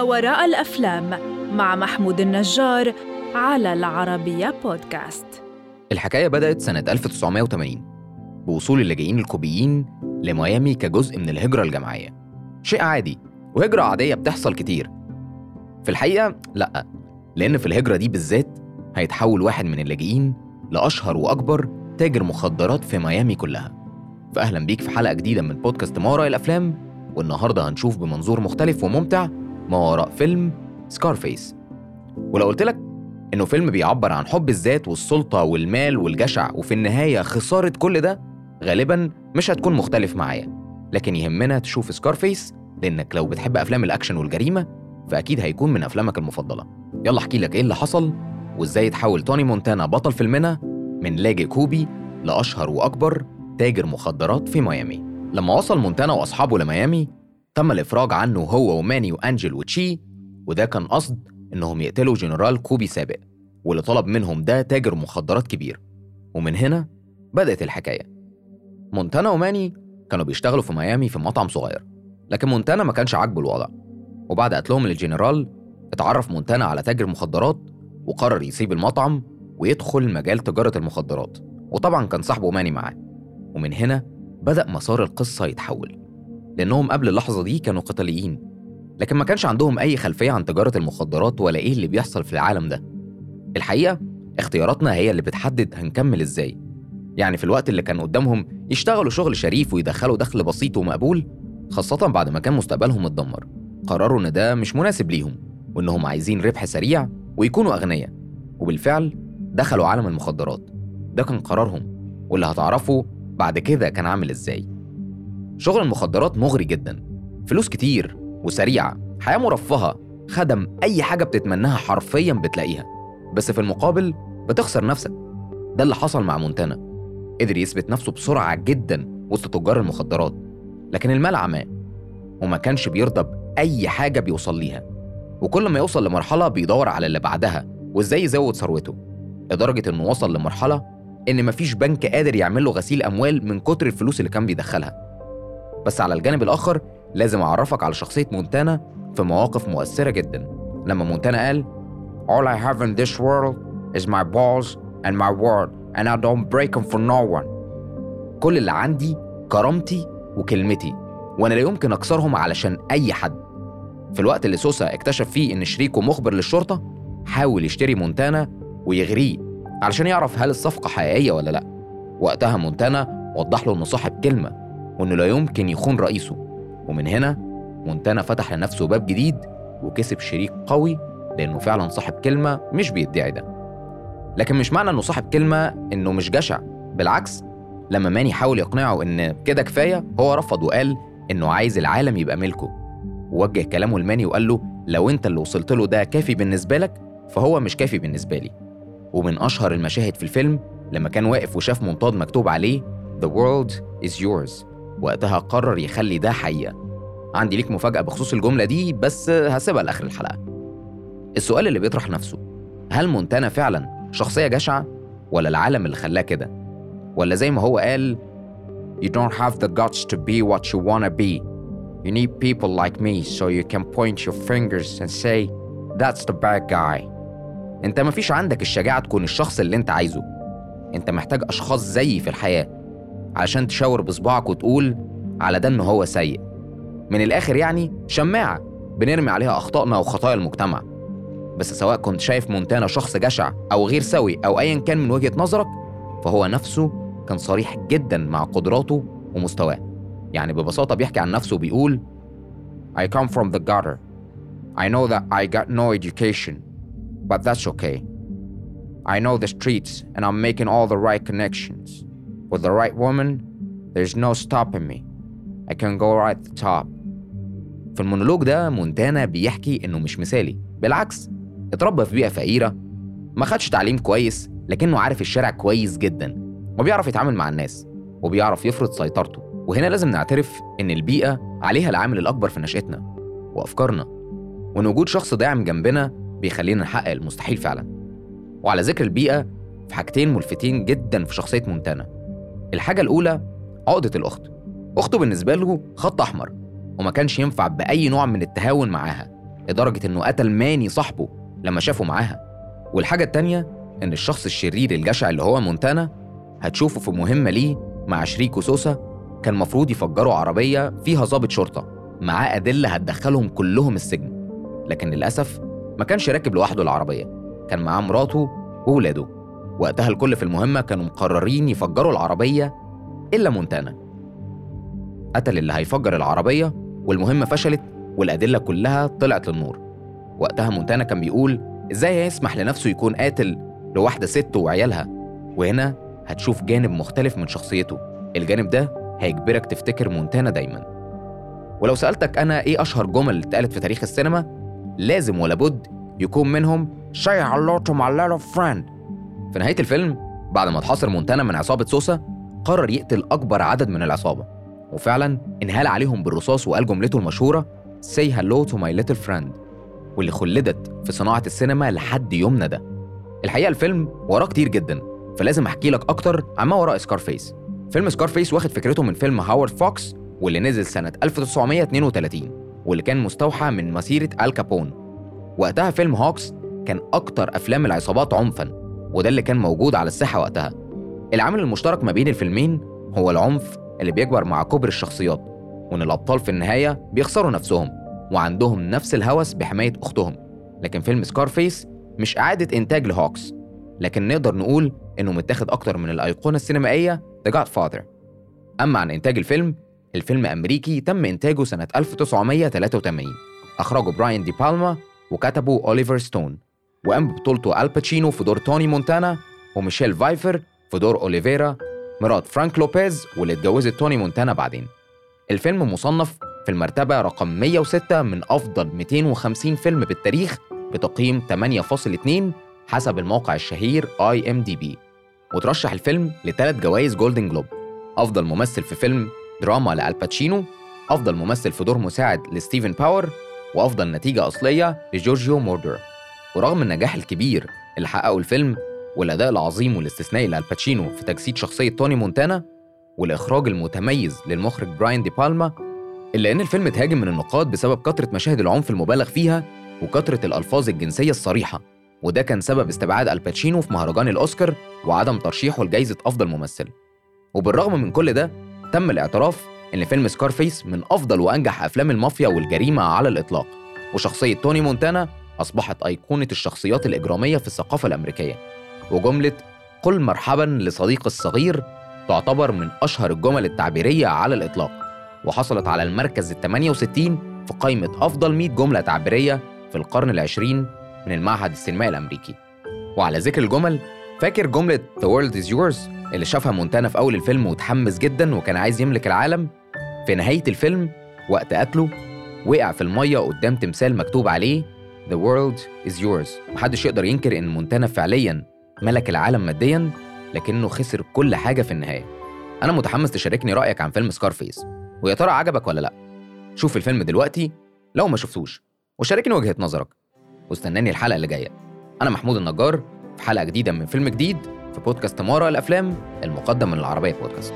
ما وراء الأفلام مع محمود النجار على العربية بودكاست. الحكاية بدأت سنة 1980 بوصول اللاجئين الكوبيين لميامي كجزء من الهجرة الجماعية. شيء عادي وهجرة عادية بتحصل كتير. في الحقيقة لأ لأن في الهجرة دي بالذات هيتحول واحد من اللاجئين لأشهر وأكبر تاجر مخدرات في ميامي كلها. فأهلا بيك في حلقة جديدة من بودكاست ما وراء الأفلام والنهاردة هنشوف بمنظور مختلف وممتع ما وراء فيلم سكارفيس ولو قلت لك إنه فيلم بيعبر عن حب الذات والسلطة والمال والجشع وفي النهاية خسارة كل ده غالبا مش هتكون مختلف معايا. لكن يهمنا تشوف سكارفيس لأنك لو بتحب أفلام الأكشن والجريمة فأكيد هيكون من أفلامك المفضلة. يلا أحكي لك إيه اللي حصل وإزاي اتحول توني مونتانا بطل فيلمنا من لاجئ كوبي لأشهر وأكبر تاجر مخدرات في ميامي. لما وصل مونتانا وأصحابه لميامي تم الإفراج عنه هو وماني وأنجل وتشي وده كان قصاد إنهم يقتلوا جنرال كوبي سابق واللي طلب منهم ده تاجر مخدرات كبير. ومن هنا بدأت الحكاية. مونتانا وماني كانوا بيشتغلوا في ميامي في مطعم صغير لكن مونتانا ما كانش عاجبه الوضع. وبعد قتلهم للجنرال اتعرف مونتانا على تاجر مخدرات وقرر يسيب المطعم ويدخل مجال تجارة المخدرات. وطبعا كان صاحبه ماني معاه. ومن هنا بدأ مسار القصة يتحول. لأنهم قبل اللحظة دي كانوا قتاليين لكن ما كانش عندهم أي خلفية عن تجارة المخدرات ولا إيه اللي بيحصل في العالم ده. الحقيقة اختياراتنا هي اللي بتحدد هنكمل إزاي. يعني في الوقت اللي كان قدامهم يشتغلوا شغل شريف ويدخلوا دخل بسيط ومقبول خاصة بعد ما كان مستقبلهم اتدمر قرروا إن ده مش مناسب ليهم وإنهم عايزين ربح سريع ويكونوا أغنياء. وبالفعل دخلوا عالم المخدرات. ده كان قرارهم واللي هتعرفه بعد كده كان عامل إزاي. شغل المخدرات مغري جدا. فلوس كتير وسريعة حياة مرفهة خدم أي حاجة بتتمناها حرفيا بتلاقيها. بس في المقابل بتخسر نفسك. ده اللي حصل مع مونتانا. قدر يثبت نفسه بسرعة جدا وسط تجار المخدرات. لكن المال عماه وما كانش بيرضى بأي حاجة بيوصل ليها. وكل ما يوصل لمرحلة بيدور على اللي بعدها وإزاي يزود ثروته. لدرجة إنه وصل لمرحلة إن مفيش بنك قادر يعمل له غسيل أموال من كتر الفلوس اللي كان بيدخلها. بس على الجانب الآخر لازم أعرفك على شخصية مونتانا في مواقف مؤثرة جدا. لما مونتانا قال All I have in this world is my balls and my word and I don't break them for no one. كل اللي عندي كرامتي وكلمتي وأنا لا يمكن أكسرهم علشان أي حد. في الوقت اللي سوسا اكتشف فيه إن شريكه مخبر للشرطة حاول يشتري مونتانا ويغريه علشان يعرف هل الصفقة حقيقية ولا لأ. وقتها مونتانا وضح له إنه صاحب كلمة. وإنه لا يمكن يخون رئيسه. ومن هنا مونتانا فتح لنفسه باب جديد وكسب شريك قوي لأنه فعلا صاحب كلمة مش بيدعي ده. لكن مش معنى إنه صاحب كلمة إنه مش جشع. بالعكس لما ماني حاول يقنعه إن كده كفاية هو رفض وقال إنه عايز العالم يبقى ملكه. ووجه كلامه لماني وقال له لو أنت اللي وصلت له ده كافي بالنسبة لك فهو مش كافي بالنسبة لي. ومن أشهر المشاهد في الفيلم لما كان واقف وشاف منطاد مكتوب عليه The world is yours. وقتها قرر يخلي ده حقيقة. عندي ليك مفاجأة بخصوص الجملة دي بس هسيبها لآخر الحلقة. السؤال اللي بيطرح نفسه هل مونتانا فعلا شخصية جشعة ولا العالم اللي خلاه كده؟ ولا زي ما هو قال You don't have the guts to be what you wanna be. You need people like me so you can point your fingers and say That's the bad guy انت مفيش عندك الشجاعة تكون الشخص اللي انت عايزه. انت محتاج أشخاص زيي في الحياة علشان تشاور بصباعك وتقول على ده انه هو سيء من الآخر يعني شماعة بنرمي عليها أخطائنا وخطايا المجتمع بس سواء كنت شايف مونتانا شخص جشع أو غير سوي أو ايا كان من وجهة نظرك فهو نفسه كان صريح جدا مع قدراته ومستواه يعني ببساطة بيحكي عن نفسه وبيقول I come from the gutter I know that I got no education but that's okay. I know the streets and I'm making all the right connections. With the right woman, there's no stopping me. I can go right to the top. في المونولوج ده مونتانا بيحكي إنه مش مثالي، بالعكس اتربى في بيئة فقيرة، ما خدش تعليم كويس، لكنه عارف الشارع كويس جدا، وبيعرف يتعامل مع الناس، وبيعرف يفرض سيطرته، وهنا لازم نعترف إن البيئة عليها العامل الأكبر في نشأتنا وأفكارنا، وإن وجود شخص داعم جنبنا بيخلينا نحقق المستحيل فعلا. وعلى ذكر البيئة في حاجتين ملفتين جدا في شخصية مونتانا. الحاجة الأولى عقدة الأخت. أخته بالنسبة له خط أحمر وما كانش ينفع بأي نوع من التهاون معاها لدرجة إنه قتل ماني صاحبه لما شافه معاها. والحاجة التانية إن الشخص الشرير الجشع اللي هو مونتانا هتشوفه في مهمة ليه مع شريكه سوسا كان مفروض يفجروا عربية فيها ضابط شرطة. معاه أدلة هتدخلهم كلهم السجن. لكن للأسف ما كانش راكب لوحده العربية كان معاه مراته وولاده. وقتها الكل في المهمة كانوا مقررين يفجروا العربية إلا مونتانا. قتل اللي هيفجر العربية والمهمة فشلت والأدلة كلها طلعت للنور. وقتها مونتانا كان بيقول إزاي هيسمح لنفسه يكون قاتل لواحدة ست وعيالها؟ وهنا هتشوف جانب مختلف من شخصيته. الجانب ده هيجبرك تفتكر مونتانا دايما. ولو سألتك أنا إيه أشهر جمل اتقالت في تاريخ السينما لازم ولا بد يكون منهم say hello to my little friend في نهاية الفيلم بعد ما اتحاصر مونتانا من عصابة سوسا قرر يقتل أكبر عدد من العصابة. وفعلا انهال عليهم بالرصاص وقال جملته المشهورة say hello to my little friend واللي خلدت في صناعة السينما لحد يومنا ده. الحقيقة الفيلم وراه كتير جدا فلازم أحكي لك أكتر عن ما وراء سكارفيس. فيلم سكارفيس واخد فكرته من فيلم هاورد هوكس واللي نزل سنة 1932 واللي كان مستوحى من مسيرة آل كابون. وقتها فيلم هوكس كان أكتر أفلام العصابات عنفا. وده اللي كان موجود على الساحة وقتها. العامل المشترك ما بين الفيلمين هو العنف اللي بيكبر مع كبر الشخصيات وإن الأبطال في النهاية بيخسروا نفسهم وعندهم نفس الهوس بحماية أختهم. لكن فيلم سكارفيس مش إعادة إنتاج لهوكس لكن نقدر نقول إنه متاخد أكتر من الأيقونة السينمائية The Godfather. أما عن إنتاج الفيلم الفيلم أمريكي تم إنتاجه سنة 1983 أخرجه براين دي بالما وكتبه أوليفر ستون. وقام ببطولته الباتشينو في دور توني مونتانا وميشيل فايفر في دور أوليفيرا مرات فرانك لوبيز واللي اتجوزت توني مونتانا بعدين. الفيلم مصنف في المرتبة رقم 106 من أفضل 250 فيلم بالتاريخ بتقييم 8.2 حسب الموقع الشهير IMDb. وترشح الفيلم لثلاث جوائز Golden Globe. أفضل ممثل في فيلم دراما لألباتشينو أفضل ممثل في دور مساعد لستيفن باور وأفضل نتيجة أصلية لجورجيو مورودر ورغم النجاح الكبير اللي حققه الفيلم والأداء العظيم والاستثنائي لالباتشينو في تجسيد شخصية توني مونتانا والإخراج المتميز للمخرج براين دي بالما إلا إن الفيلم اتهاجم من النقاد بسبب كثرة مشاهد العنف المبالغ فيها وكثرة الألفاظ الجنسية الصريحة. وده كان سبب استبعاد الباتشينو في مهرجان الأوسكار وعدم ترشيحه لجائزة أفضل ممثل. وبالرغم من كل ده تم الاعتراف إن فيلم سكارفيس من أفضل وأنجح أفلام المافيا والجريمة على الإطلاق. وشخصية توني مونتانا أصبحت أيقونة الشخصيات الإجرامية في الثقافة الأمريكية وجملة قل مرحبا لصديق الصغير تعتبر من أشهر الجمل التعبيرية على الإطلاق وحصلت على المركز ال 68 في قائمة أفضل 100 جملة تعبيرية في القرن العشرين من المعهد السينمائي الأمريكي. وعلى ذكر الجمل فاكر جملة The world is yours اللي شافها مونتانا في أول الفيلم وتحمس جدا وكان عايز يملك العالم؟ في نهاية الفيلم وقت قتله وقع في المية قدام تمثال مكتوب عليه The world is yours. محدش يقدر ينكر إن مونتانا فعليا ملك العالم ماديا لكنه خسر كل حاجة في النهاية. أنا متحمس تشاركني رأيك عن فيلم سكارفيس ويا ترى عجبك ولا لأ؟ شوف الفيلم دلوقتي لو ما شفتوش وشاركني وجهة نظرك. واستناني الحلقة اللي جاية. أنا محمود النجار في حلقة جديدة من فيلم جديد في بودكاست مارا الأفلام المقدم من العربية بودكاست.